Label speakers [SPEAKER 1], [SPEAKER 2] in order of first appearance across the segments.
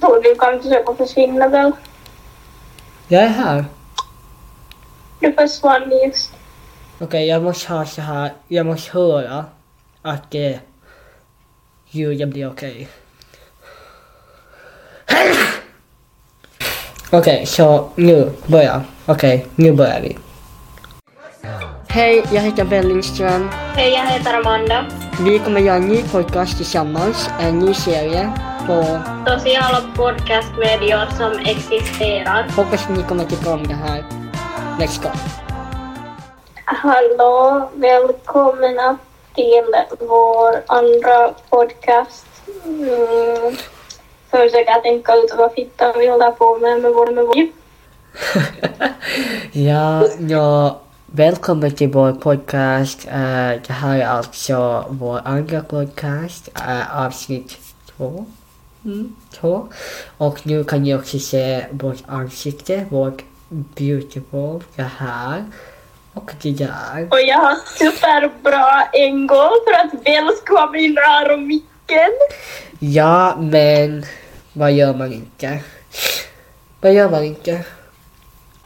[SPEAKER 1] Så du kan försöka försvinna väl?
[SPEAKER 2] Jag är här.
[SPEAKER 1] Du försvann just.
[SPEAKER 2] Okej, jag måste ha så här. Jag måste höra att eh, ljudet blir okej. Okej, så nu börjar. Okej, nu börjar vi. Hej, jag heter Ben Lindström.
[SPEAKER 1] Hej, jag heter Amanda.
[SPEAKER 2] Vi kommer göra en ny podcast tillsammans, en ny serie på...
[SPEAKER 1] Sociala podcastmedier som existerar.
[SPEAKER 2] Hoppas ni kommer tycka om det här. Let's go!
[SPEAKER 1] Hallå, välkomna till vår andra podcast. Mm. Försöka tänka ut vad fittan vi håller på med med vår med vår.
[SPEAKER 2] ja, ja, välkommen till vår podcast. Uh, det här är alltså vår andra podcast, uh, avsnitt två. Mm, två. Och nu kan ni också se vårt ansikte, vårt beautiful, det här. Och det där.
[SPEAKER 1] Och jag har superbra engång för att väl ska vara min nära micken.
[SPEAKER 2] Ja, men vad gör man inte? Vad gör man inte?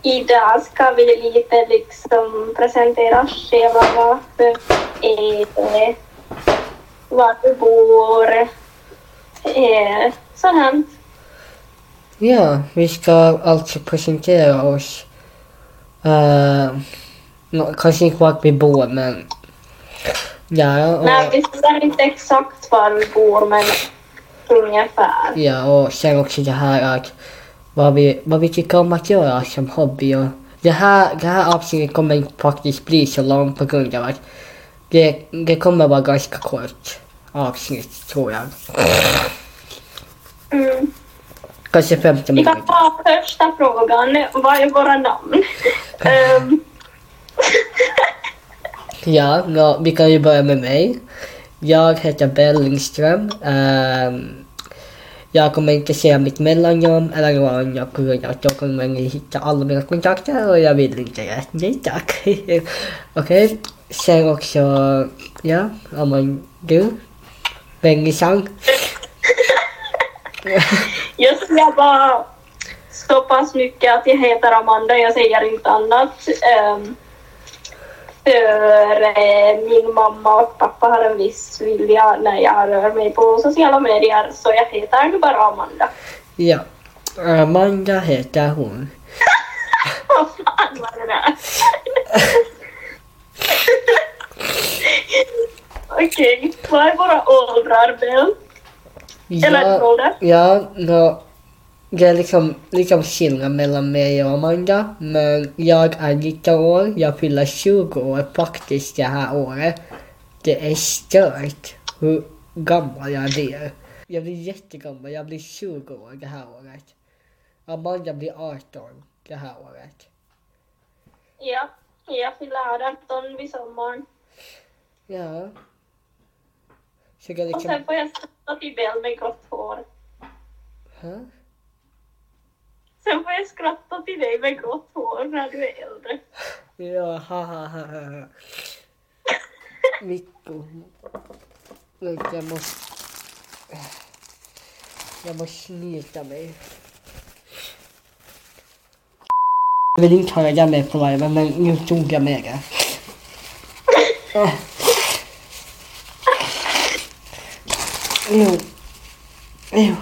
[SPEAKER 1] Idag ska vi lite liksom presentera själva, varför är var vi bor, sånt här.
[SPEAKER 2] Ja, vi ska alltså presentera oss. Uh, kanske inte vart vi bor, men... Ja, och,
[SPEAKER 1] Nej, vi säger inte exakt var vi bor, men ungefär.
[SPEAKER 2] ja, och sen också det här att vad vi, vad vi tycker om att göra som hobby. Och det, här, det här avsnittet kommer faktiskt bli så långt på grund av att det, det kommer vara ganska kort avsnitt, tror jag.
[SPEAKER 1] Mm.
[SPEAKER 2] Kanske 15
[SPEAKER 1] Vi kan
[SPEAKER 2] minuter.
[SPEAKER 1] ta första frågan. Vad är våra namn? Ehm,
[SPEAKER 2] Ja, ja, vi kan ju börja med mig. Jag heter Bell Lindström. Ehm, jag kommer inte säga mitt mellannamn eller något annat på grund av att då kommer ni hitta alla mina kontakter och jag vill inte det. Nej tack. Okej, sen också, ja, Aman, du? Bengisang?
[SPEAKER 1] jag säger bara så pass mycket att jag heter Amanda, jag säger inte annat. Ehm, för eh, min mamma och pappa har en viss vilja när jag rör mig på sociala medier så jag heter nu bara Amanda.
[SPEAKER 2] Ja, Amanda heter hon.
[SPEAKER 1] Vad fan var det där? Okej, vad är våra åldrar Bell? Eller
[SPEAKER 2] Ja,
[SPEAKER 1] ålder?
[SPEAKER 2] Ja, nå, det är liksom, liksom skillnad mellan mig och Amanda. Men jag är 19 år, jag fyller 20 år faktiskt det här året. Det är stört hur gammal jag blir. Jag blir jättegammal, jag blir 20 år det här året. Amanda blir 18 det här året.
[SPEAKER 1] Ja, jag fyller 18 vid sommaren.
[SPEAKER 2] Ja.
[SPEAKER 1] Och sen får jag skratta till Bell med grått hår.
[SPEAKER 2] Hä?
[SPEAKER 1] Sen får jag skratta till dig med grått hår när du är äldre.
[SPEAKER 2] Ja, ha ha ha ha. Mikko. Jag måste... Jag måste slita mig. Jag vill inte ha det där med på live, men nu tog jag med det. Jo. Jo.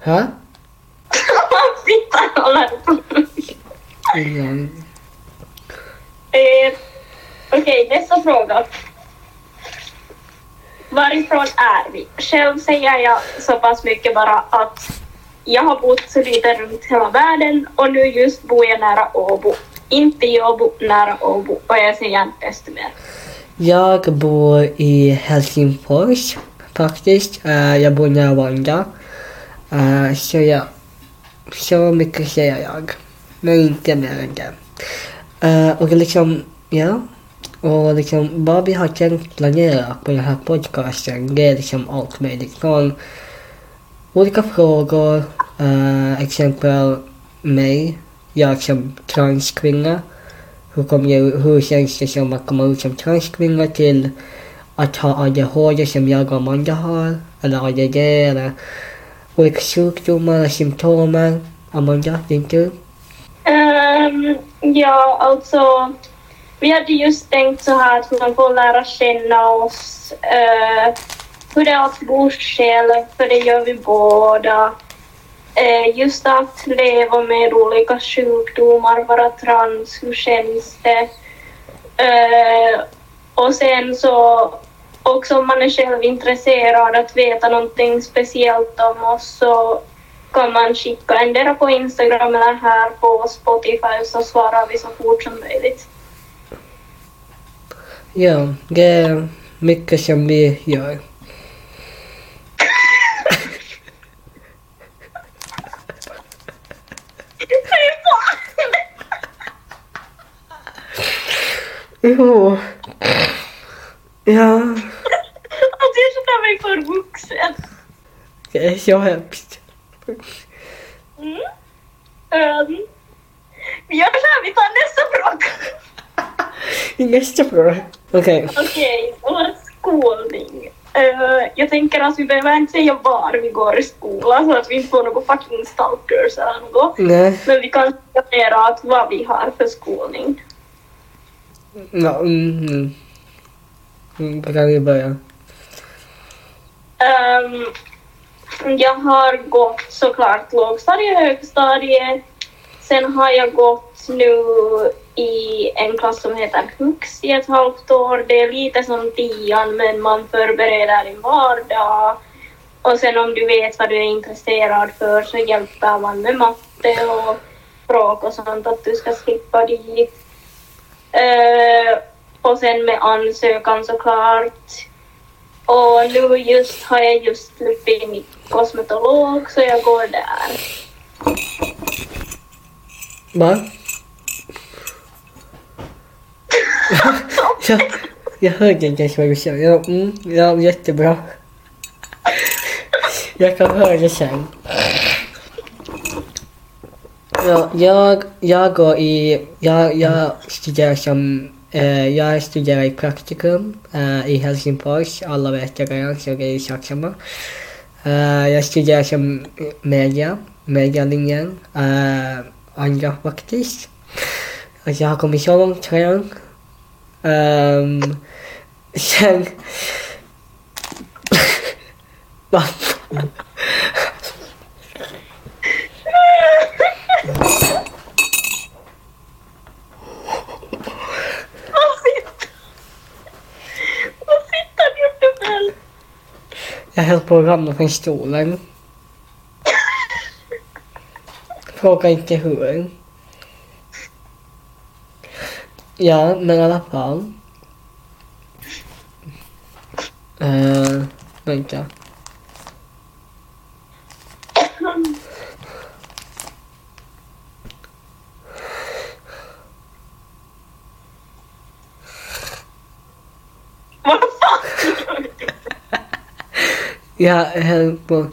[SPEAKER 2] Hä?
[SPEAKER 1] På med?
[SPEAKER 2] Ingen.
[SPEAKER 1] Eh, Okej, nästa fråga. Varifrån är vi? Själv säger jag så pass mycket bara att jag har bott så lite runt hela världen och nu just bor jag nära Åbo. Inte jobb, nära Åbo. Och jag säger inte mer.
[SPEAKER 2] Jag bor i Helsingfors faktiskt. Eh, jag bor nära Vanda. Eh, så ja, så mycket säger jag. Men inte mer än det. Eh, och liksom, ja. Och liksom vad vi har tänkt planera på den här podcasten, det är liksom allt möjligt. Från olika frågor, uh, exempel mig, jag som transkvinna. hur, jag, hur känns det som att komma ut som transkvinna till att ha ADHD som jag och Amanda har? Eller ADD eller olika sjukdomar och symptom? Amanda, din tur?
[SPEAKER 1] Um, ja, alltså vi hade just tänkt så här att man får lära känna oss Uh, hur det är att bo själv, för det gör vi båda. Eh, just att leva med olika sjukdomar, vara trans, hur känns det? Eh, och sen så också om man är själv intresserad att veta någonting speciellt om oss så kan man skicka endera på Instagram eller här på Spotify så svarar vi så fort som möjligt.
[SPEAKER 2] Ja, det är mycket som vi gör. Jo. Ja,
[SPEAKER 1] Alltså jag känner mig för vuxen.
[SPEAKER 2] det är så hemskt.
[SPEAKER 1] Mm. Um, vi gör så här, vi tar nästa fråga.
[SPEAKER 2] Nästa fråga. Okej.
[SPEAKER 1] Okej, vår skolning. Eh, jag tänker att vi behöver inte säga var vi går i skolan så att vi inte får några fucking stalkers eller något.
[SPEAKER 2] Nej.
[SPEAKER 1] Men vi kan säga att vad vi har för skolning.
[SPEAKER 2] Ja, mm, mm. Mm, kan vi börja.
[SPEAKER 1] Um, jag har gått såklart lågstadiet, högstadiet. Sen har jag gått nu i en klass som heter Hux i ett halvt år. Det är lite som tian men man förbereder din vardag. Och sen om du vet vad du är intresserad för så hjälper man med matte och språk och sånt att du ska slippa dit. Eh, och sen med ansökan såklart. Och nu just har jag just sluppit in i kosmetolog så jag går där.
[SPEAKER 2] Va? jag, jag hörde inte ens vad du sa. Ja, mm, ja, jättebra. jag kan höra det sen. Ja, jag, jag går i... Jag, jag studerar som... Eh, jag studerar i praktikum eh, i Helsingfors. Alla vet det redan, så det är sak samma. Eh, jag studerar som media, medialinjen. Eh, andra faktiskt. Alltså jag har kommit så långt redan. Um, sen... Va?
[SPEAKER 1] Vad fitt- Vad fittan gjorde väl?
[SPEAKER 2] Jag höll på att ramla från stolen. Fråga inte hur. Ja, men i alla fall. Uh, vänta.
[SPEAKER 1] Vad fan?
[SPEAKER 2] Jag höll på...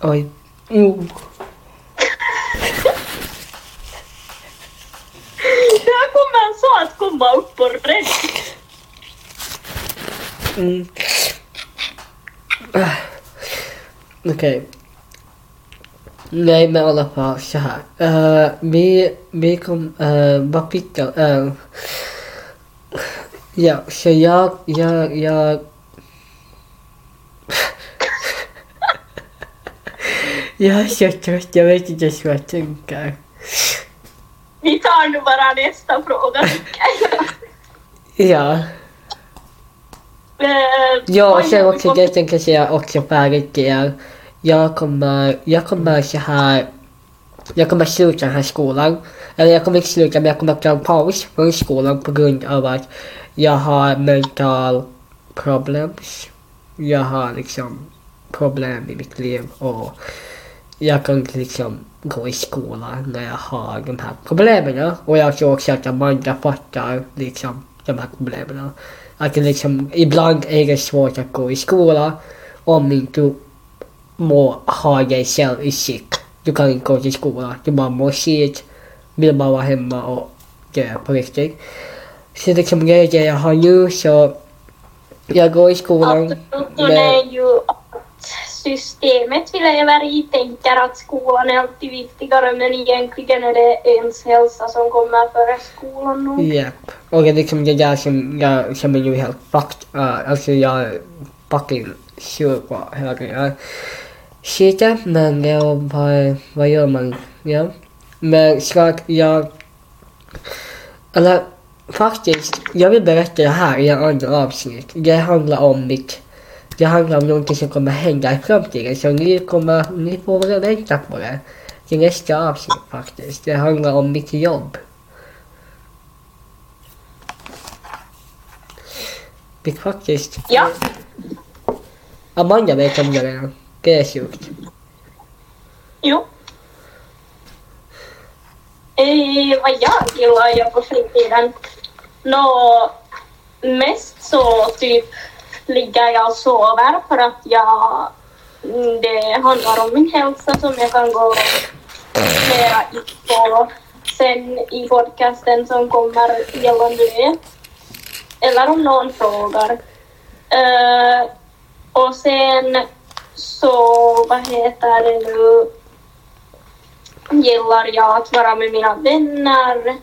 [SPEAKER 2] Oj. Jo.
[SPEAKER 1] Jag kommer så att komma upp på rätt.
[SPEAKER 2] Mm. Ah. Okej. Nej men i alla fall så här. Eh, vi, vi kom, uh, vad fick jag? Eh, ja, så jag, jag, jag Jag är så trött, jag vet inte ens vad jag tänker.
[SPEAKER 1] Vi tar nu bara nästa fråga jag.
[SPEAKER 2] Ja.
[SPEAKER 1] Eh,
[SPEAKER 2] Ja, och sen också det jag tänker säga också är. Jag kommer, jag kommer så här. Jag kommer sluta den här skolan. Eller jag kommer inte sluta men jag kommer ta en paus från skolan på grund av att jag har mental problems. Jag har liksom problem i mitt liv och jag kan liksom gå i skolan när jag har de här problemen. Och jag tror också att Amanda fattar liksom de här problemen. Att det liksom, ibland är det svårt att gå i skola om inte du må ha dig själv i skick. Du kan inte gå till skolan, du bara mår skit, vill bara vara hemma och mycket på riktigt. Så det kan bli det jag har nu så jag går i skolan.
[SPEAKER 1] Absolut, och det är ju systemet vi lever i tänker att skolan är alltid viktigare men egentligen är det ens hälsa som kommer före skolan nog.
[SPEAKER 2] Japp. Och det är liksom det där som jag känner mig helt fucked. Uh, alltså jag är fucking sur på hela jag Skiter, men ja, vad, vad gör man? Ja. Men klart, jag... Eller faktiskt, jag vill berätta det här i en andra avsnitt. Det handlar om mitt... Det handlar om någonting som kommer hända i framtiden. Så ni kommer, ni får vänta på det. Till nästa avsnitt faktiskt. Det handlar om mitt jobb. Det faktiskt...
[SPEAKER 1] Ja.
[SPEAKER 2] Amanda vet om det redan. Det är sjukt.
[SPEAKER 1] Jo. Eh, vad jag gillar göra på fritiden? Nå, mest så typ ligger jag och sover för att jag... Mm, det handlar om min hälsa som jag kan gå mera in på sen i podcasten som kommer gällande det. Eller om någon frågar. Uh, och sen så, vad heter det nu, gillar jag att vara med mina vänner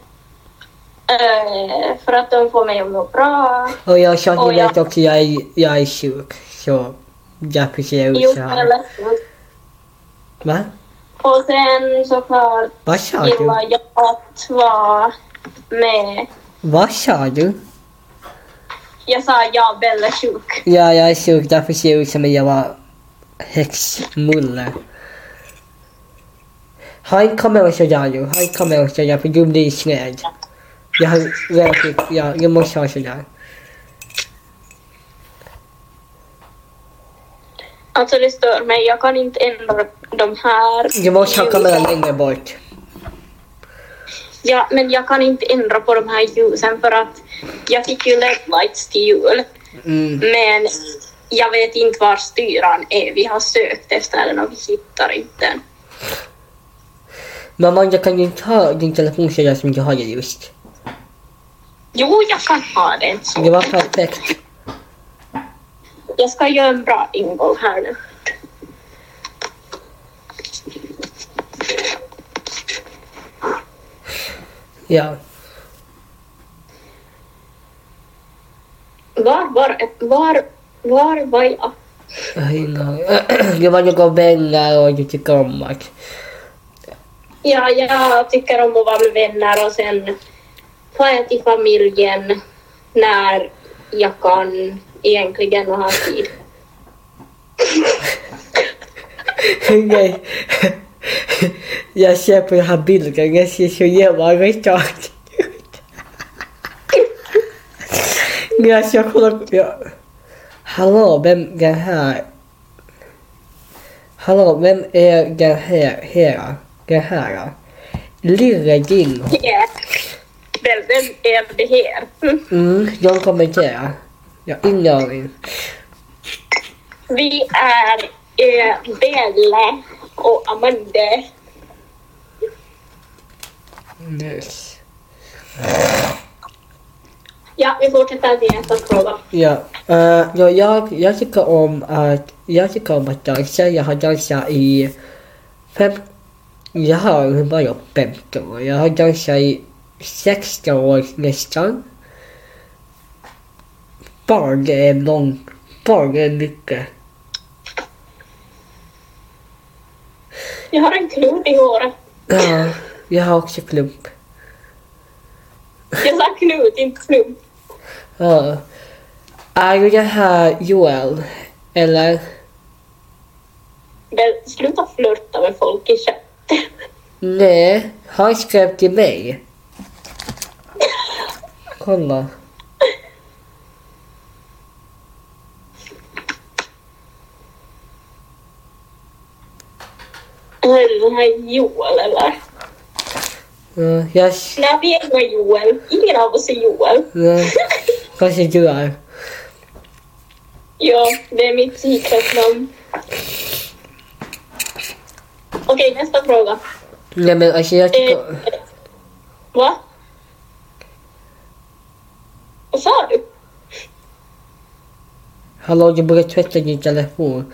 [SPEAKER 1] eh, för att de får mig att må bra.
[SPEAKER 2] Och jag sa
[SPEAKER 1] jag-
[SPEAKER 2] vet också jag är, jag är sjuk. Så därför ser jag ut så här. Va?
[SPEAKER 1] Och sen såklart
[SPEAKER 2] Vad sa du?
[SPEAKER 1] gillar jag att vara med.
[SPEAKER 2] Vad sa du?
[SPEAKER 1] Jag sa ja, Bella är sjuk.
[SPEAKER 2] Ja, jag är sjuk. Därför ser jag ut som en jävla häxmulle. Han kommer och sådär nu. Han kommer och sådär för du blir sned. Jag har rökt Ja, jag måste ha sådär.
[SPEAKER 1] Alltså det stör mig, jag kan inte ändra de här.
[SPEAKER 2] Du måste ha kameran längre bort.
[SPEAKER 1] Ja, men jag kan inte ändra på de här ljusen för att jag fick ju LED-lights till jul.
[SPEAKER 2] Mm.
[SPEAKER 1] Men jag vet inte var styran är. Vi har sökt efter den och vi hittar inte den.
[SPEAKER 2] Men Amanda, kan du inte ha din telefon sådär som du har det just?
[SPEAKER 1] Jo, jag kan ha.
[SPEAKER 2] Det
[SPEAKER 1] Så.
[SPEAKER 2] var perfekt.
[SPEAKER 1] Jag ska göra en bra ingång här nu.
[SPEAKER 2] Ja.
[SPEAKER 1] Var var, var, var var jag?
[SPEAKER 2] Det var några vänner och du tycker om att...
[SPEAKER 1] Ja, jag tycker om att vara med vänner och sen får jag till familjen när jag kan egentligen och ha tid.
[SPEAKER 2] Nej. Jag ser på den här bilden, jag ser så jävla retard ut. Men jag ska kolla på... Ja. Hallå, vem den här... Hallå, vem är den här? här? Den här? Lille Dingo.
[SPEAKER 1] Ja. Vem, är det här? Mm.
[SPEAKER 2] De kommenterar. Jag har ingen aning.
[SPEAKER 1] Vi är eh, Belle och Amanda.
[SPEAKER 2] Yes.
[SPEAKER 1] Ja, vi fortsätter till nästa fråga.
[SPEAKER 2] Ja, uh, ja jag, jag tycker om att, jag tycker om att dansa. Jag har dansat i fem, jag har bara 15 år. Jag har dansat i 16 år nästan. Barn är lång, barn är mycket.
[SPEAKER 1] Jag har en klump i håret.
[SPEAKER 2] Ja, jag har också klump.
[SPEAKER 1] Jag sa knut, inte klump.
[SPEAKER 2] Ja. Är det här Joel? Eller?
[SPEAKER 1] Men sluta flirta med folk i chatten.
[SPEAKER 2] Nej, han skrev till mig. Kolla.
[SPEAKER 1] Är det den här Joel eller?
[SPEAKER 2] Ja, jag...
[SPEAKER 1] Nej, vi är inga Joel. Ingen av oss är Joel.
[SPEAKER 2] Nej, kanske du är.
[SPEAKER 1] Ja, det är mitt secretnamn. Okej, nästa fråga.
[SPEAKER 2] Nej men alltså jag
[SPEAKER 1] Eh,
[SPEAKER 2] tycker...
[SPEAKER 1] va? Vad sa du?
[SPEAKER 2] Hallå, du borde tvätta din telefon.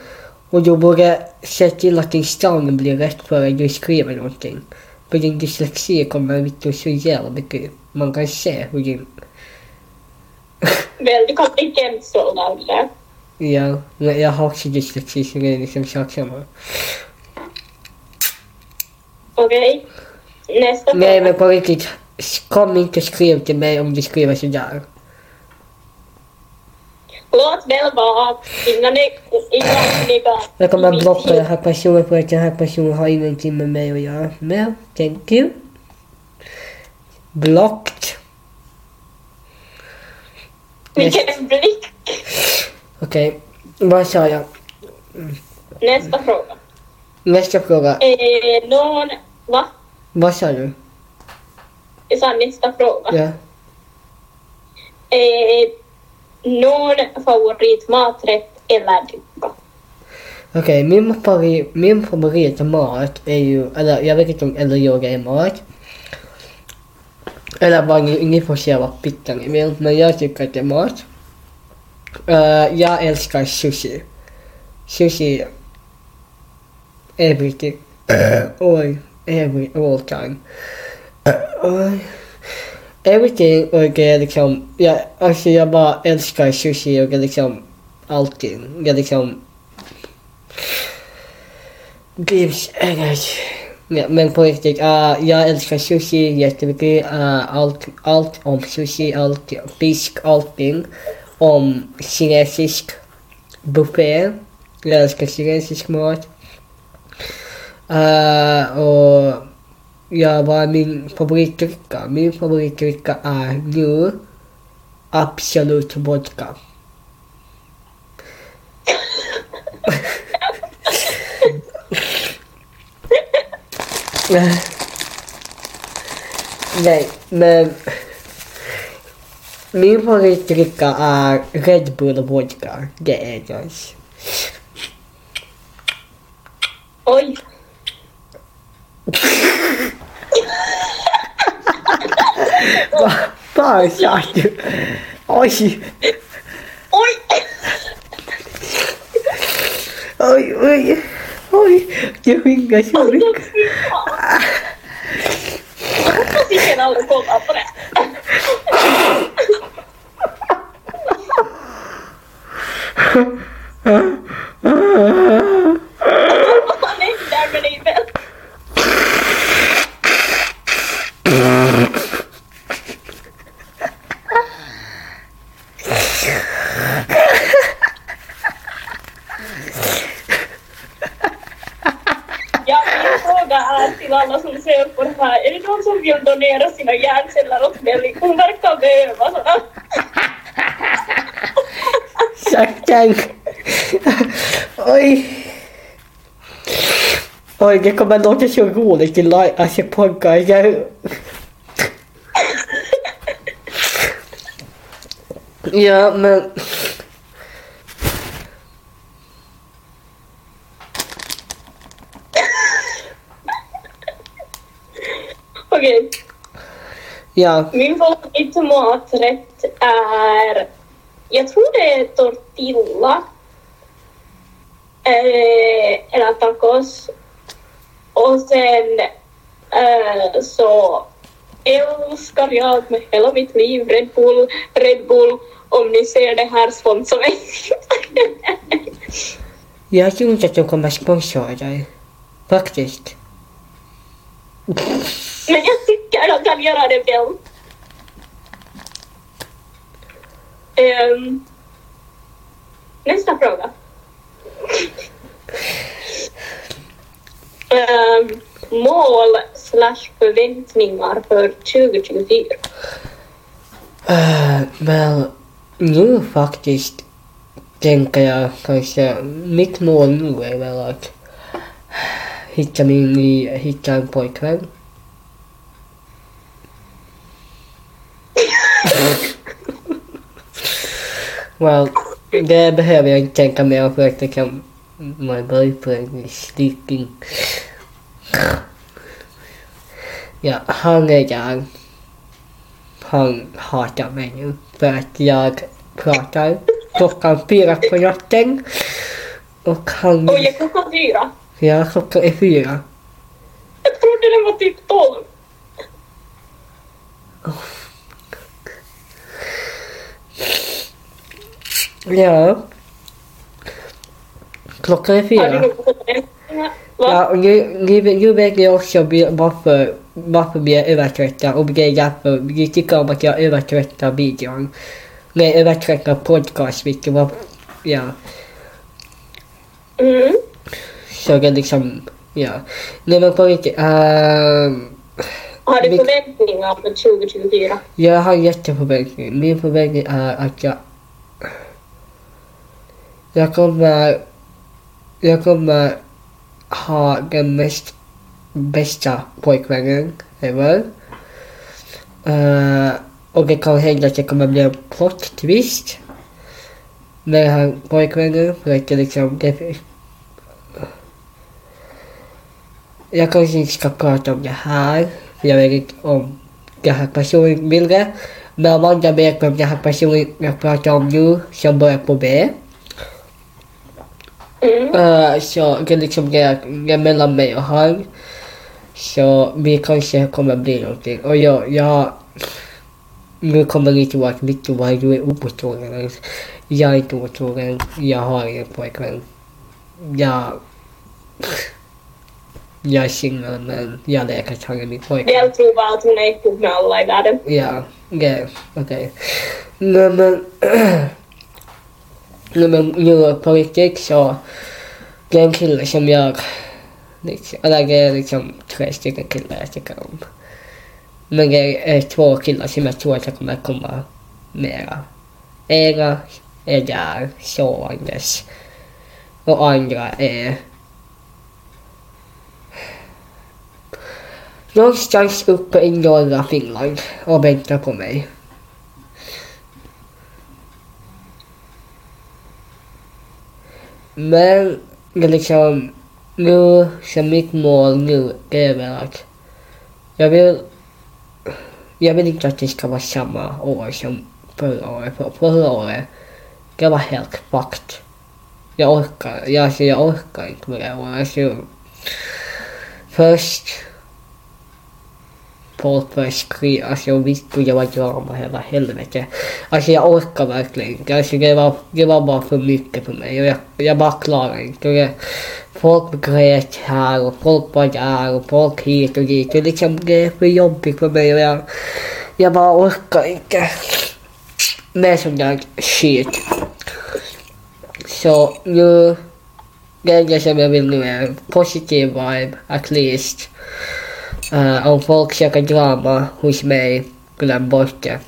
[SPEAKER 2] Och du borde se till att din stang blir rätt före du skriver någonting. För din dyslexi kommer inte så jävla mycket. Man kan se hur din...
[SPEAKER 1] Väl, du kan inte ens sålla det.
[SPEAKER 2] Ja, men jag har också dyslexi så det är liksom sak samma.
[SPEAKER 1] Okej. Nästa
[SPEAKER 2] Nej men på riktigt, kom inte skriv till mig om du skriver sådär.
[SPEAKER 1] Låt väl vara. Inga, negativa.
[SPEAKER 2] Jag kommer blocka den här personen för att den här personen har ingenting med mig att göra. Men, thank you. Blocked.
[SPEAKER 1] Vilken blick.
[SPEAKER 2] Okej, vad sa jag?
[SPEAKER 1] Nästa fråga.
[SPEAKER 2] Nästa fråga.
[SPEAKER 1] Eh, någon... Va?
[SPEAKER 2] Vad sa du?
[SPEAKER 1] Jag sa nästa fråga.
[SPEAKER 2] Ja.
[SPEAKER 1] Eh, någon favoritmaträtt eller dricka?
[SPEAKER 2] Okej, min, favorit, min favoritmat är ju, eller jag vet inte om eller yoga är mat. Eller vad ni, ni får säga vad pittan ni vill, men jag tycker att det är mat. Eh, jag älskar sushi. Sushi. Everything. Oj, every, all time. Oj. Everything och eh, liksom, jag, alltså jag bara älskar sushi och liksom allting. Jag liksom gives energy. Ja, men på riktigt, uh, jag älskar sushi jättemycket. Uh, allt, allt om sushi, allt fisk, allting. Om kinesisk buffé. Jag älskar kinesisk mat. Uh, och ja, min favoritdricka? Min favoritdricka är nu Absolut vodka. Nej, men min favoritdricka är Red Bull vodka. Det är nice.
[SPEAKER 1] Oj.
[SPEAKER 2] Fan sa du? Oj,
[SPEAKER 1] Oj!
[SPEAKER 2] oj, oj, oj. Det skingar så
[SPEAKER 1] Alltså
[SPEAKER 2] mycket.
[SPEAKER 1] fy fan. Jag hoppas ingen aldrig kollar på det. Vad fan händer med dig väl? Ja, min fråga är till alla som ser på det här. Är det någon som vill donera sina hjärnceller åt Nelly? Hon verkar behöva sådana.
[SPEAKER 2] Tack. Oj. Oj, det kommer låta så roligt i live, alltså podcast. Jag... Ja, men...
[SPEAKER 1] Okej,
[SPEAKER 2] Ja,
[SPEAKER 1] min favoritmaträtt är... Jag tror det är tortilla. Eh, eller tacos. Och sen eh, så älskar jag med hela mitt liv Red Bull, Red Bull. Om ni ser det här, sponsra mig.
[SPEAKER 2] jag tror inte att de kommer sponsra dig. Faktiskt.
[SPEAKER 1] Men jag tycker de kan göra det väl. Um, nästa fråga. um, mål slash förväntningar för 2024.
[SPEAKER 2] Uh, men nu faktiskt tänker jag kanske, mitt mål nu är väl att hitta min ny, hitta en pojkvän. well, det behöver jag inte tänka mer för att jag kan, my boyfriend is sleeping. Ja, han är där. han hatar mig nu för att jag pratar klockan fyra på natten. Och han...
[SPEAKER 1] Oj, klockan fyra?
[SPEAKER 2] Ja, klockan är fyra.
[SPEAKER 1] Jag trodde den var typ tolv.
[SPEAKER 2] Ja. Klockan är fyra. Ja, och nu, nu, nu vet jag också varför, varför vi är övertrötta och det är därför vi tycker om att jag övertröttar videon. Nej, övertröttar podcast, vilket var, ja.
[SPEAKER 1] Mm.
[SPEAKER 2] Så det är liksom, ja. Nej men på riktigt, ehm,
[SPEAKER 1] Har du förväntningar för 2024?
[SPEAKER 2] jag har jätteförväntning. Min förväntning är att jag, jag kommer, jag kommer ha den mest bästa pojkvännen ever. Uh, och det kan hända att det kommer bli en plot twist med den här pojkvännen för att det liksom, det, jag kanske inte ska prata om det här, för jag vet inte om den här personen vill det. Men Amanda vet vem den här personen jag pratar om nu, som börjar på B.
[SPEAKER 1] Mm.
[SPEAKER 2] Uh, så det är liksom det, det är mellan mig och han. Så vi kanske kommer bli någonting. Och jag, jag nu kommer ni tro att Victor du är otrogen. Jag är inte otrogen. Jag har ingen pojkvän. Jag... Jag är singel men jag leker att han är min pojkvän.
[SPEAKER 1] Del tror bara att hon är ihop med alla i världen.
[SPEAKER 2] Ja, okej. okej. Nej men... Nej men på riktigt så... Det är en kille som jag... Liksom, eller det är liksom tre stycken killar jag tycker om. Men det är två killar som jag tror att jag kommer komma mera. Ena är där sovandes. Och andra är... Någonstans uppe i norra Finland och väntar på mig. Men det är liksom nu, så mitt mål nu det är väl att jag vill jag vill inte att det ska vara samma år som förra året. För förra året, det var helt fucked. Jag orkar, jag, alltså, jag orkar inte med det året. Alltså, först folk började skriva, alltså visste det var drama hela helvete. Alltså jag orkar verkligen inte. Alltså det var, det var bara för mycket för mig. Och jag, jag bara klarade inte. Och det, folk grät här och folk var där och folk hit och dit. Och liksom det är för jobbigt för mig och jag, jag bara orkar inte med sån där shit. Så nu, det enda som jag vill nu uh, är positiv vibe, at least. Uh, om folk söker drama hos mig, glöm bort det.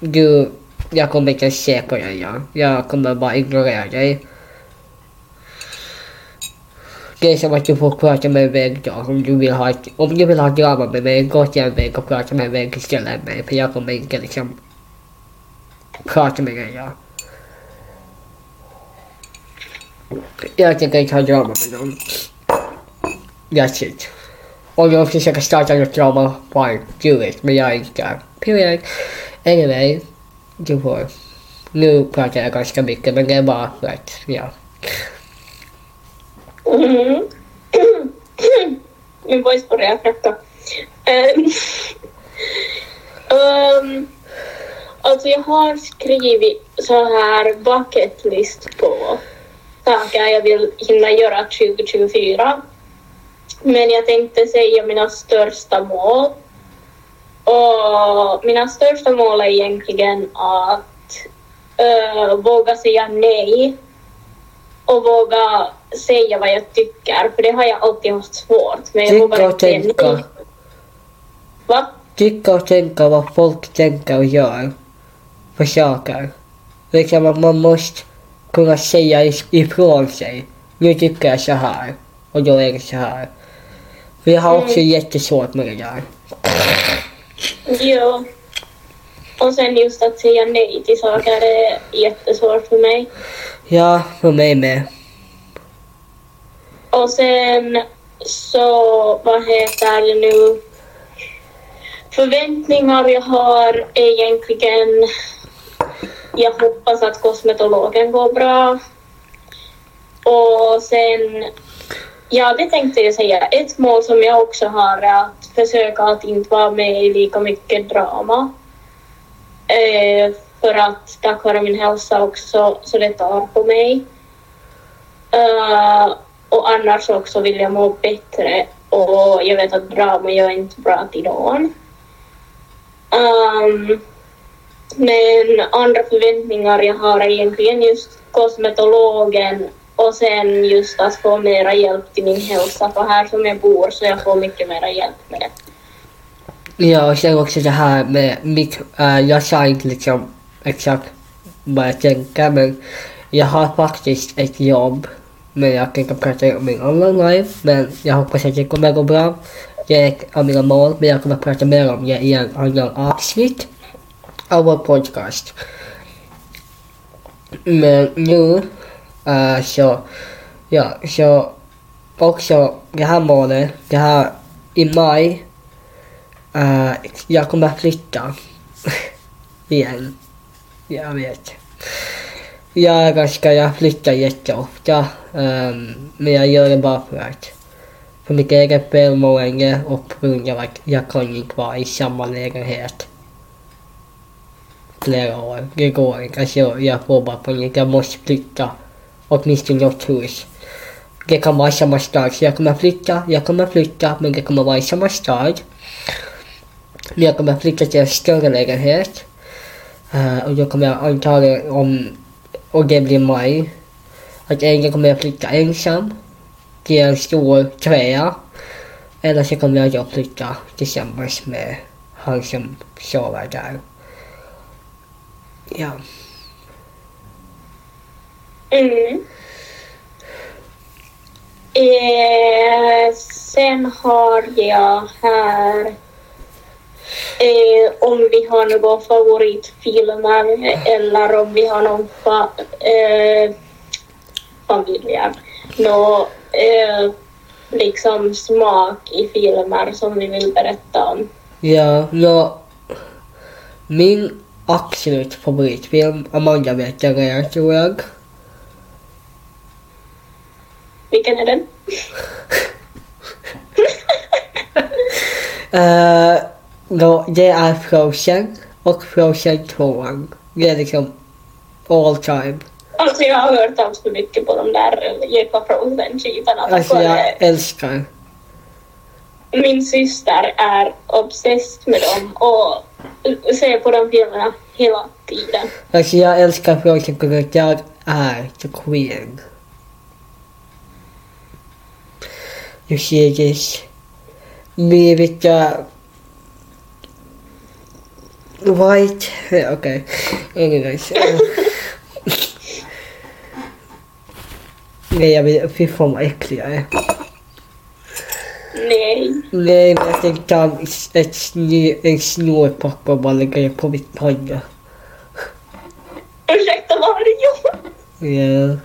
[SPEAKER 2] Du, jag kommer inte se på dig, ja. Jag kommer bara ignorera dig. Det är som att du får prata med en vän då, om du vill ha, om du vill ha drama med mig, gå till en väg och prata med en vän istället än mig, för jag kommer inte liksom prata med dig, ja. Jag tänker inte ha drama med någon. That's it och jag försöker starta något drama, fine, do it. Men jag är inte där. Period. Anyway, du får. Nu pratar jag ganska mycket, men det är bara för att, ja.
[SPEAKER 1] Mm. Mm-hmm. Min voice börjar frakta. Um, um, alltså jag har skrivit så här bucket list på saker jag vill hinna göra 2024. Men jag tänkte säga mina största mål. Och mina största mål är egentligen att uh, våga säga nej och våga säga vad jag tycker, för det har jag alltid haft svårt. Men jag
[SPEAKER 2] Tycka och tänka.
[SPEAKER 1] nej. Va?
[SPEAKER 2] Tycka och tänka vad folk tänker och gör för saker. Liksom att man måste kunna säga ifrån sig. Nu tycker jag så här och då är det så här. Jag har också jättesvårt med det där.
[SPEAKER 1] Jo. Och sen just att säga nej till saker är jättesvårt för mig.
[SPEAKER 2] Ja, för mig med.
[SPEAKER 1] Och sen så, vad heter det nu? förväntningar jag har är egentligen... Jag hoppas att kosmetologen går bra. Och sen... Ja, det tänkte jag säga. Ett mål som jag också har är att försöka att inte vara med i lika mycket drama. Eh, för att tack vare min hälsa också så det tar på mig. Uh, och annars också vill jag må bättre och jag vet att drama gör inte bra till någon. Um, men andra förväntningar jag har är egentligen just kosmetologen och sen just att få mera hjälp till min hälsa för här som jag bor så jag får mycket mera hjälp med det.
[SPEAKER 2] Ja, och sen också det här med mitt, äh, jag sa inte liksom exakt vad jag tänker men jag har faktiskt ett jobb men jag tänker prata om min online life men jag hoppas att det kommer gå bra. Det är ett av mina mål men jag kommer prata mer om det i en annan avsnitt av vår podcast. Men nu äh, så, ja, så också det här målet, det här i maj, äh, jag kommer flytta igen. Jag vet. Jag ska jag flyttar jätteofta. Um, men jag gör det bara för att för mitt eget välmående och på grund av att jag kan inte vara i samma lägenhet flera år. Det går inte. Alltså jag får bara panik. Jag måste flytta åtminstone något hus. Det kan vara i samma stad. Så jag kommer flytta, jag kommer flytta men det kommer vara i samma stad. Men jag kommer flytta till en större lägenhet. Uh, och då kommer jag antagligen om, och det blir maj, att en kommer jag flytta ensam till en stor trea. Eller så kommer jag då flytta tillsammans med han som sover där. Ja.
[SPEAKER 1] Mm. Eh, sen har jag här eh, om vi har några favoritfilmer eller om vi har någon fa, eh, familjer. Nå, eh, liksom smak i filmer som vi vill berätta om.
[SPEAKER 2] Ja, ja. Min absolut favoritfilm, Amanda vet jag redan tror jag.
[SPEAKER 1] Vilken är den?
[SPEAKER 2] uh, då, det är Frozen och Frozen 2. Det är liksom all time.
[SPEAKER 1] Alltså jag har hört allt för mycket på de där djupa Frozen-skivorna.
[SPEAKER 2] Alltså jag älskar.
[SPEAKER 1] Min syster är obsessed med dem och ser på de filmerna hela tiden.
[SPEAKER 2] Alltså jag älskar Frozen för att jag är the queen. You see this? Me with the white... Okay. Anyways. Uh, Nej, jag vill... Fy fan vad äcklig jag är.
[SPEAKER 1] Nej.
[SPEAKER 2] Nej, men jag tänkte ta ett sny, en snorpapper och bara lägga det på mitt panna.
[SPEAKER 1] Ursäkta, vad har du gjort?
[SPEAKER 2] Ja.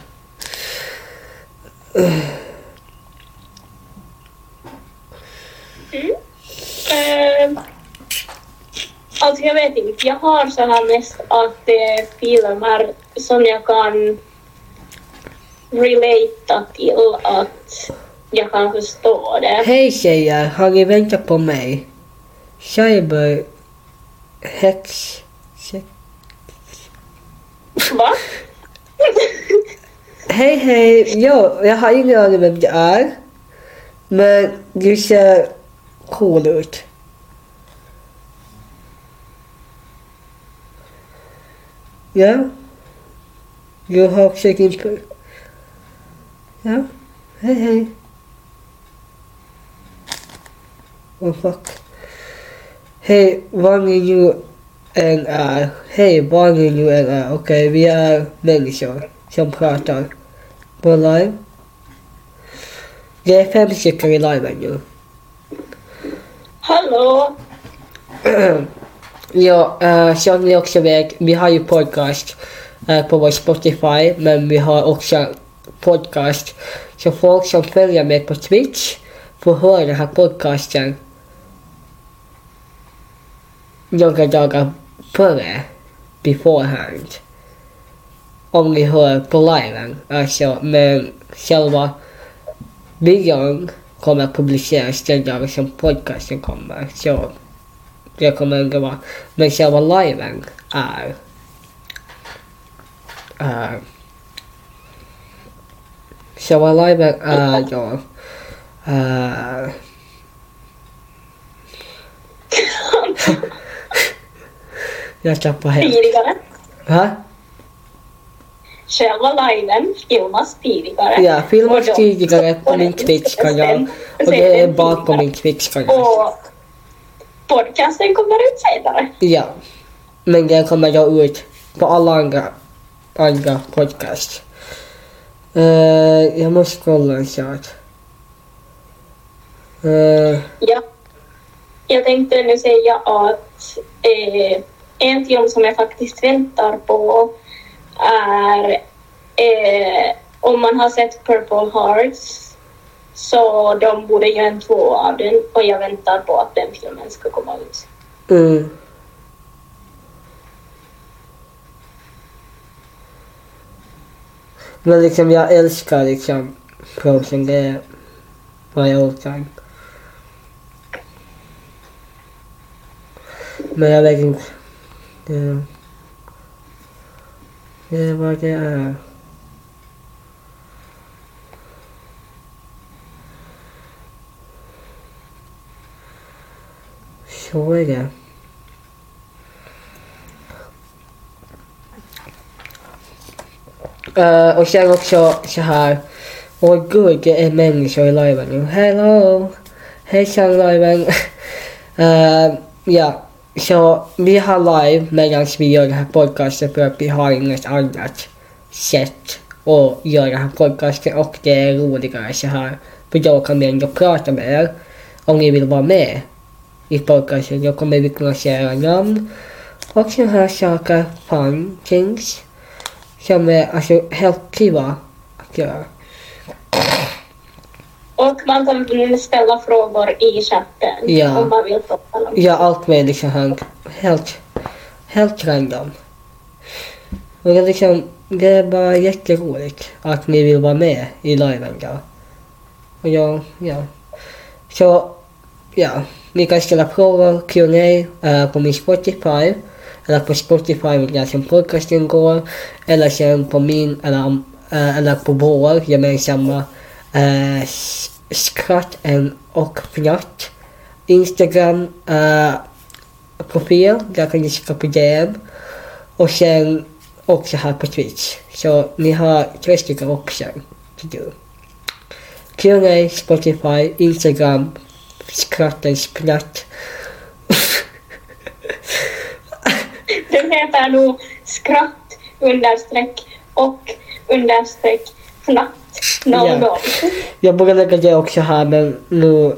[SPEAKER 1] Mm. Alltså jag vet inte, jag har så här mest att det är filmer som jag kan relata till att jag kan förstå det.
[SPEAKER 2] Hej tjejer, har ni väntat på mig? Cyber... Hex... sex-
[SPEAKER 1] Va?
[SPEAKER 2] Hej hej! Jo, jag har ingen aning vem det är. Men du ser cool ut. Ja. Du har också din... Ja. Hej hej. Oh fuck. Hej, vad ni nu än är. Hej, vad ni nu än är. Okej, vi är människor som pratar på live. Det är fem stycken i liven nu.
[SPEAKER 1] Hallå?
[SPEAKER 2] Ja, uh, som ni också vet, vi har ju podcast eh, på vår Spotify, men vi har också podcast. Så folk som följer mig på Twitch får höra den här podcasten några dagar före, beforehand. Om ni hör på liven. Alltså, men själva videon kommer att publiceras den dagen som podcasten kommer. Så det kommer vara. Men själva liven är är själva liven är då är jag tappar helt.
[SPEAKER 1] Tidigare.
[SPEAKER 2] Va?
[SPEAKER 1] Själva liven filmas tidigare.
[SPEAKER 2] Ja, filmas tidigare på min Twitch-kanal. Och det är
[SPEAKER 1] sen-
[SPEAKER 2] bakom min Twitch-kanal.
[SPEAKER 1] Podcasten kommer ut senare.
[SPEAKER 2] Ja. Men den kommer gå ut på alla andra, andra podcast. Uh, jag måste kolla en sak. Uh,
[SPEAKER 1] Ja. Jag tänkte nu säga att eh, en film som jag faktiskt väntar på är eh, om man har sett Purple Hearts så de borde göra en två av den och jag väntar på att den filmen ska komma ut.
[SPEAKER 2] mm. Men liksom jag älskar liksom Frozen. Det är vad jag orkar. Men jag vet inte. Det, det är vad det är. Så är det. Och sen också så här. Åh gud, det är människor i liven nu. Hello! Hejsan liven! uh, ja, så vi har live medan vi gör den här podcasten för att vi har inget annat sätt att göra den här podcasten och det är roligare så här. För då kan vi ändå prata med er. Om ni vill vara med i podcasten då kommer vi kunna säga era namn och sådana här saker, fun things som är alltså helt privat att göra.
[SPEAKER 1] Och man kan ställa frågor i chatten
[SPEAKER 2] Ja.
[SPEAKER 1] om man vill prata om
[SPEAKER 2] Ja, allt möjligt så här. Helt, helt random. Och det är liksom, det är bara jätteroligt att ni vill vara med i liven då. Och jag, ja. Så, ja. Ni kan ställa frågor, Q&A eh, på min Spotify. Eller på Spotify där som podcasten går. Eller sen på min, eller, eh, eller på vår gemensamma eh, skratt och fnatt Instagram eh, profil. Där kan ni skicka på DM. Och sen också här på Twitch. Så ni har tre stycken optioner. Q&A, Spotify, Instagram, skrattens platt.
[SPEAKER 1] Den heter nog skratt understreck och understreck fnatt
[SPEAKER 2] Ja.
[SPEAKER 1] 00.
[SPEAKER 2] Jag borde lägga det också här men nu,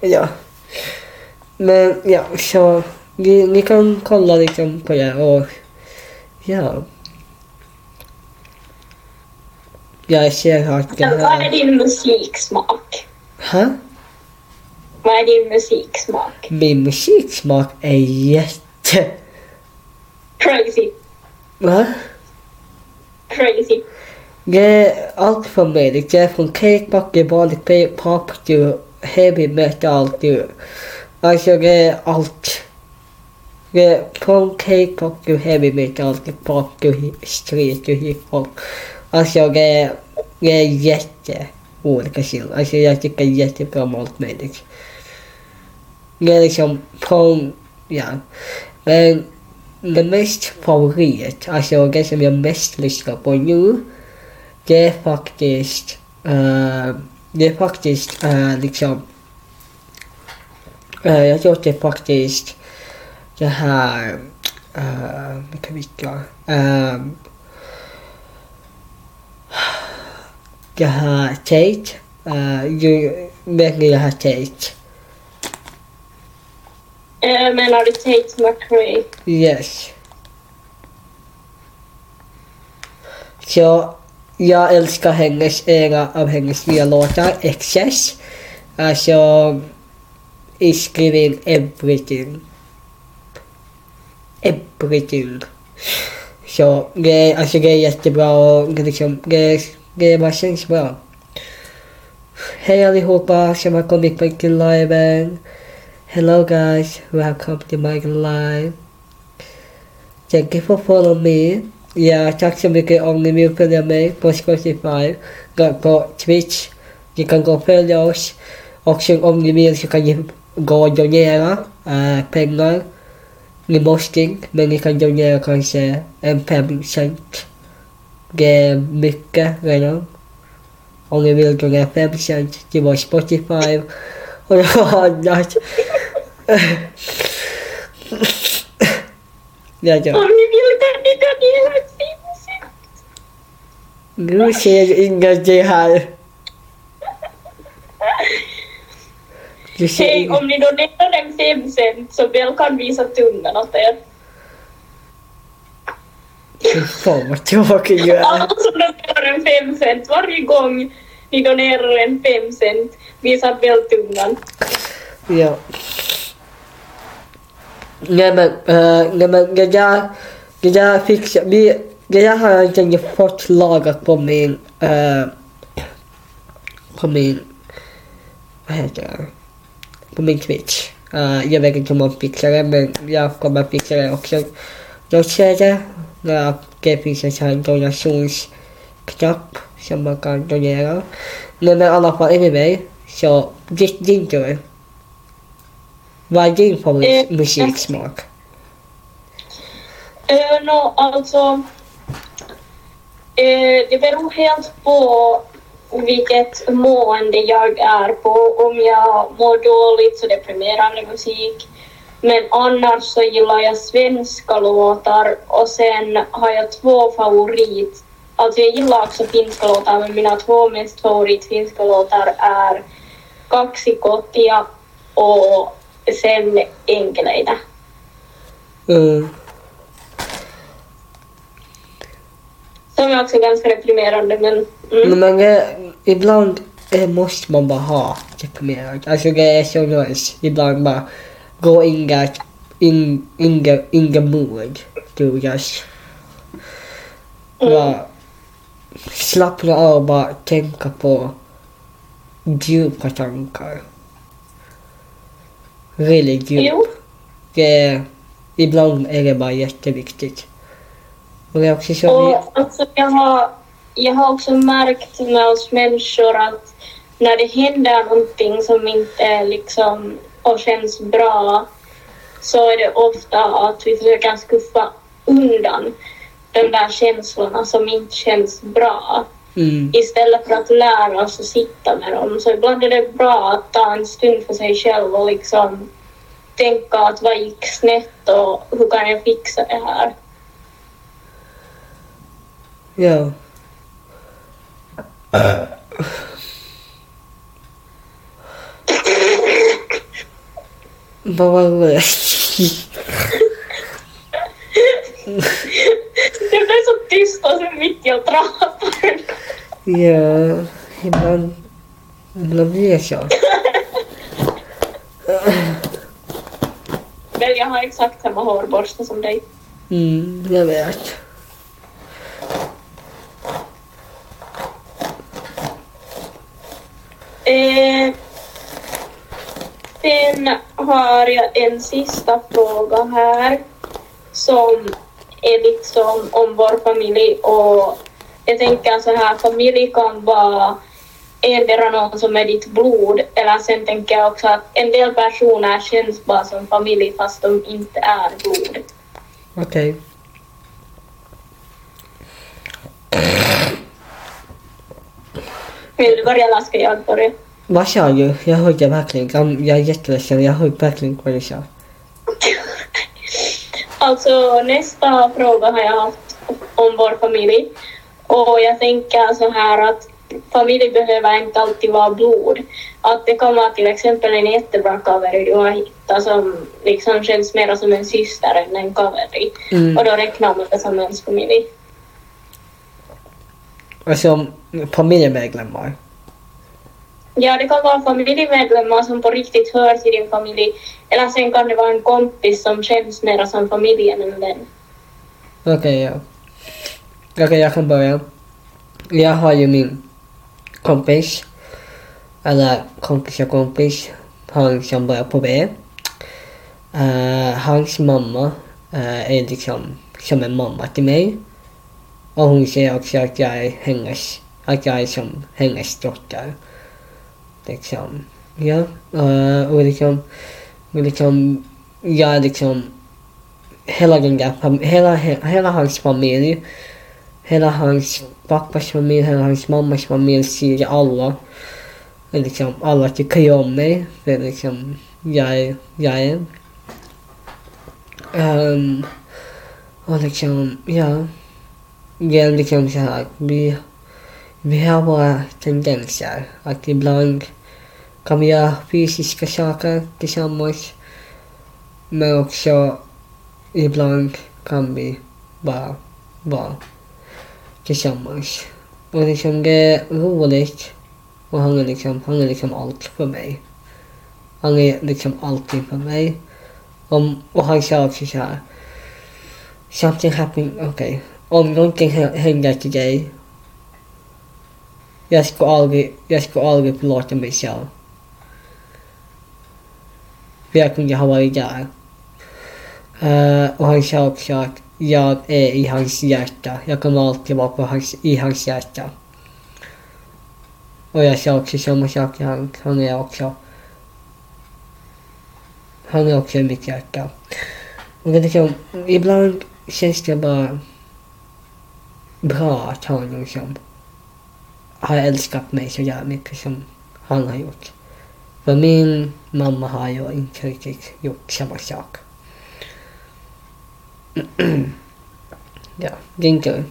[SPEAKER 2] ja. Men ja, så ni, ni kan kolla liksom på det och ja. Jag ser att det
[SPEAKER 1] Men Vad är
[SPEAKER 2] här...
[SPEAKER 1] din musiksmak?
[SPEAKER 2] Ha?
[SPEAKER 1] Vad är din musiksmak?
[SPEAKER 2] Min musiksmak är jätte...
[SPEAKER 1] Crazy.
[SPEAKER 2] Va?
[SPEAKER 1] Crazy.
[SPEAKER 2] Det är allt från mig. Det är från K-pop till vanlig K-pop till heavy metal. Alltså det är allt. Det är från K-pop till heavy metal till pop till street till hiphop. Alltså det är, det är jätte olika stilar. Alltså jag tycker jättebra om allt möjligt. Det är liksom på, ja. Men det mest favorit, alltså det som jag mest lyssnar på nu det är faktiskt, uh, det är faktiskt uh, liksom, uh, jag tror att det är faktiskt det här, uh, vilka vilka, uh, det här Tate, uh, ju, verkligen det här Tate?
[SPEAKER 1] Eh, menar du Tate McRae?
[SPEAKER 2] Yes. Så jag älskar hennes, en av hennes nya låtar, Excess. Alltså, is giving everything. everything. Så det, alltså det är jättebra och det liksom, det, det bara känns bra. Hej allihopa som har kommit på till liven. Hello guys, welcome to my live. Thank you for follow me. Ja, tack så mycket om ni vill följa mig på Spotify, gå på Twitch. Ni kan gå och följa oss. Och sen om ni vill så kan ni gå och donera äh, pengar. Ni måste inte, men ni kan donera kanske en fem cent. Det är mycket redan. Om ni vill donera fem cent till vår Spotify och något annat. ja, ja.
[SPEAKER 1] Om ni vill kan ni 5 cent.
[SPEAKER 2] Nu ser ingenting här. Du ser
[SPEAKER 1] Hej,
[SPEAKER 2] inget.
[SPEAKER 1] om ni donerar en 5 cent så väl kan visa tungan åt er.
[SPEAKER 2] Fy Fan vad tråkig du är.
[SPEAKER 1] Alla som donerar en 5 cent varje gång ni donerar en 5 cent visar väl tungan.
[SPEAKER 2] Ja. Nej men, uh, nej men det där, det där fixar vi, det där har jag inte fått lagat på min, uh, på min, vad heter det, på min Twitch. Uh, jag vet inte om man fixar det men jag kommer fixa det också. Jag ser det, när det finns en sån här donationsknapp som man kan donera. Nej men i alla fall anyway, så ditt, din tur. Vad är din
[SPEAKER 1] Eh,
[SPEAKER 2] favoritmusiksmak?
[SPEAKER 1] Uh, no, alltså... eh, det beror helt på vilket mående jag är på. Om jag mår dåligt så deprimerande musik. Men annars så gillar jag svenska låtar och sen har jag två favorit... Alltså jag gillar också finska låtar men mina två mest favorit finska låtar är Kaksi kotia och sen Enkeleitä.
[SPEAKER 2] Mm.
[SPEAKER 1] Som är också ganska deprimerande men... Mm.
[SPEAKER 2] Men det, ibland eh, måste man bara ha deprimerad. Alltså det är så nice. Ibland bara gå in där, in, in, the, in the mood. Du just. Bara slappna av och bara tänka på djupa tankar. Djup.
[SPEAKER 1] Jo.
[SPEAKER 2] Det är, ibland är det bara jätteviktigt. Och det är också så vi,
[SPEAKER 1] Och alltså, jag, har, jag har också märkt med oss människor att när det händer någonting som inte liksom och känns bra så är det ofta att vi försöker skuffa undan de där känslorna som inte känns bra
[SPEAKER 2] mm,
[SPEAKER 1] istället för att lära oss att sitta med dem. Så ibland är det bra att ta en stund för sig själv och liksom tänka att vad gick snett och hur kan jag fixa det här?
[SPEAKER 2] ja. Vad var det?
[SPEAKER 1] Det blev så tyst och så mitt i att prata.
[SPEAKER 2] Ja, ibland, ibland blir det så.
[SPEAKER 1] Men jag har exakt samma hårborste som dig.
[SPEAKER 2] Mm, jag vet.
[SPEAKER 1] Eh, sen har jag en sista fråga här som är liksom om vår familj och jag tänker så här, familj kan vara endera någon som är ditt blod eller sen tänker jag också att en del personer känns bara som familj fast de inte är blod.
[SPEAKER 2] Okej.
[SPEAKER 1] Vill du börja eller ska jag börja?
[SPEAKER 2] Vad sa du? Jag hörde verkligen. Jag är jätteledsen. Jag hörde verkligen vad du sa.
[SPEAKER 1] Alltså nästa fråga har jag haft om vår familj. Och jag tänker så här att familj behöver inte alltid vara blod. Att det kan vara till exempel en jättebra cover du har hittat som liksom känns mer som en syster än en cover.
[SPEAKER 2] Mm.
[SPEAKER 1] Och då räknar man det som ens familj.
[SPEAKER 2] Alltså familjemedlemmar.
[SPEAKER 1] Ja, det kan vara familjemedlemmar som på riktigt hör till din familj. Eller sen kan det vara en kompis som känns mera som familj än en vän.
[SPEAKER 2] Okej, ja. Okej, jag kan börja. Jag har ju min kompis, eller kompis och kompis, han som börjar på B. Uh, hans mamma uh, är liksom som en mamma till mig. Och hon säger också att jag är hennes, att jag är som hennes dotter. Liksom, ja. Uh, och liksom, och liksom, jag är liksom hela den där hela, hela, hela hans familj, hela hans pappas familj, hela hans mammas familj ser alla. Liksom, alla tycker ju om mig. För liksom, jag är, jag är. Um, och liksom, ja. Det är liksom så här, vi, vi har våra tendenser. Att ibland kan vi göra fysiska saker tillsammans. Men också ibland kan vi bara vara tillsammans. Och liksom det är roligt. Och han är liksom, han är liksom allt för mig. Han är liksom allting för mig. Om, och han sa också så här. Something happened, okej. Okay. Om någonting händer till dig. Jag ska aldrig, jag ska aldrig förlåta mig själv. För jag kunde ha varit där. Uh, och han sa också att jag är i hans hjärta. Jag kommer alltid vara på hans, i hans hjärta. Och jag sa också samma sak till han. Han är också... Han är också i mitt hjärta. Och det är liksom, ibland känns det bara bra att han liksom har älskat mig så jävla mycket som han har gjort. För min mamma har ju inte riktigt gjort samma sak. ja, din.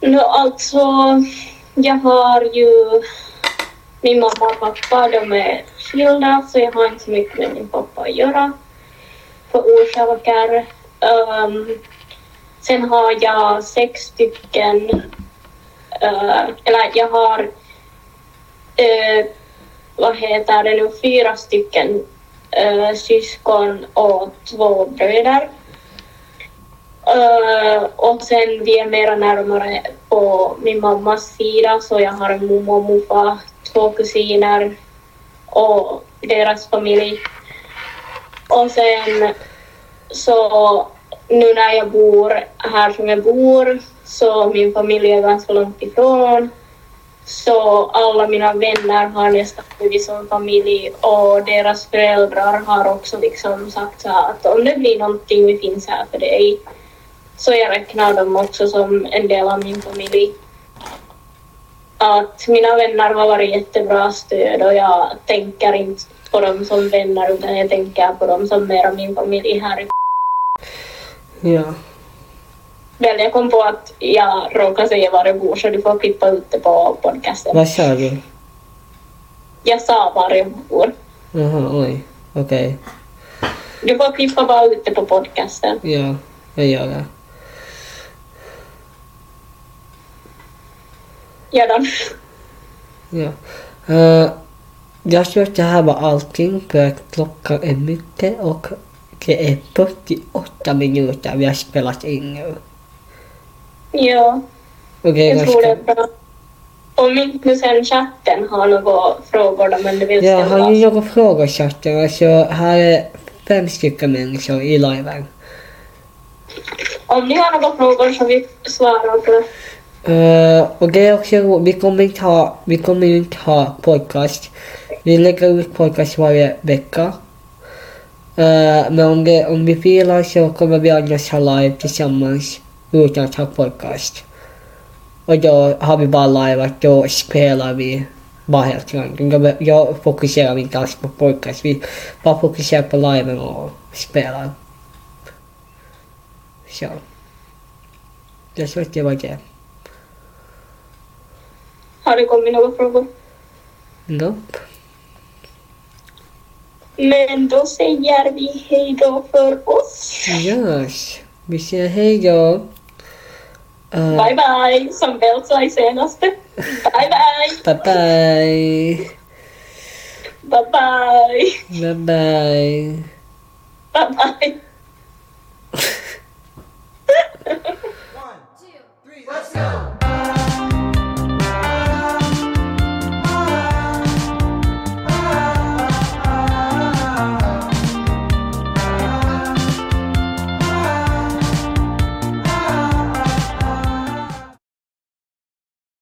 [SPEAKER 1] No, alltså, jag har ju min mamma och pappa, de är skilda så jag har inte så mycket med min pappa att göra för orsaker. Um, sen har jag sex stycken, uh, eller jag har, uh, vad heter det nu, fyra stycken uh, syskon och två bröder. Uh, och sen vi är mera närmare på min mammas sida så jag har en mormor och morfar, två kusiner och deras familj. Och sen så nu när jag bor här som jag bor så min familj är ganska långt ifrån. Så alla mina vänner har nästan blivit som familj och deras föräldrar har också liksom sagt så här att om det blir någonting vi finns här för dig. Så jag räknar dem också som en del av min familj. Att mina vänner har varit jättebra stöd och jag tänker inte på dem som vänner utan jag tänker på dem som mera min familj här i
[SPEAKER 2] Ja.
[SPEAKER 1] Väl, jag kom på att jag råkade säga var jag bor så du får klippa ut det på podcasten.
[SPEAKER 2] Vad sa du?
[SPEAKER 1] Jag sa var jag bor.
[SPEAKER 2] Jaha, oj. Okej.
[SPEAKER 1] Du får klippa bara ut det på podcasten.
[SPEAKER 2] Ja, jag gör det.
[SPEAKER 1] Ja, då.
[SPEAKER 2] Ja. Eh, jag tror att det här var allting för att klockan är mycket och det är 48 minuter vi har spelat in nu.
[SPEAKER 1] Ja,
[SPEAKER 2] är
[SPEAKER 1] jag tror det är bra. Om inte sen chatten har några frågor då, men det vill ställa.
[SPEAKER 2] har ju några frågor i chatten. Alltså, här är fem stycken människor i liven.
[SPEAKER 1] Om ni har några frågor så vi svarar på.
[SPEAKER 2] Eh, och det är också ro- vi kommer inte ha, vi kommer inte ha podcast. Vi lägger ut podcast varje vecka. Eh, men om, det, om vi filar så kommer vi annars ha live tillsammans utan att ha podcast. Och då har vi bara att då spelar vi bara helt random. Jag, jag fokuserar inte alls på podcast. Vi bara fokuserar på liven och spelar. Så. Jag tror att det var det.
[SPEAKER 1] Har det kommit några frågor?
[SPEAKER 2] Nope.
[SPEAKER 1] Men då säger vi hej då för oss.
[SPEAKER 2] Yes. Vi säger hej då. Uh,
[SPEAKER 1] bye bye, som vēl sveicienosti. Bye bye.
[SPEAKER 2] Bye bye.
[SPEAKER 1] Bye bye.
[SPEAKER 2] Bye bye.
[SPEAKER 1] Bye bye. One, two, three, let's go.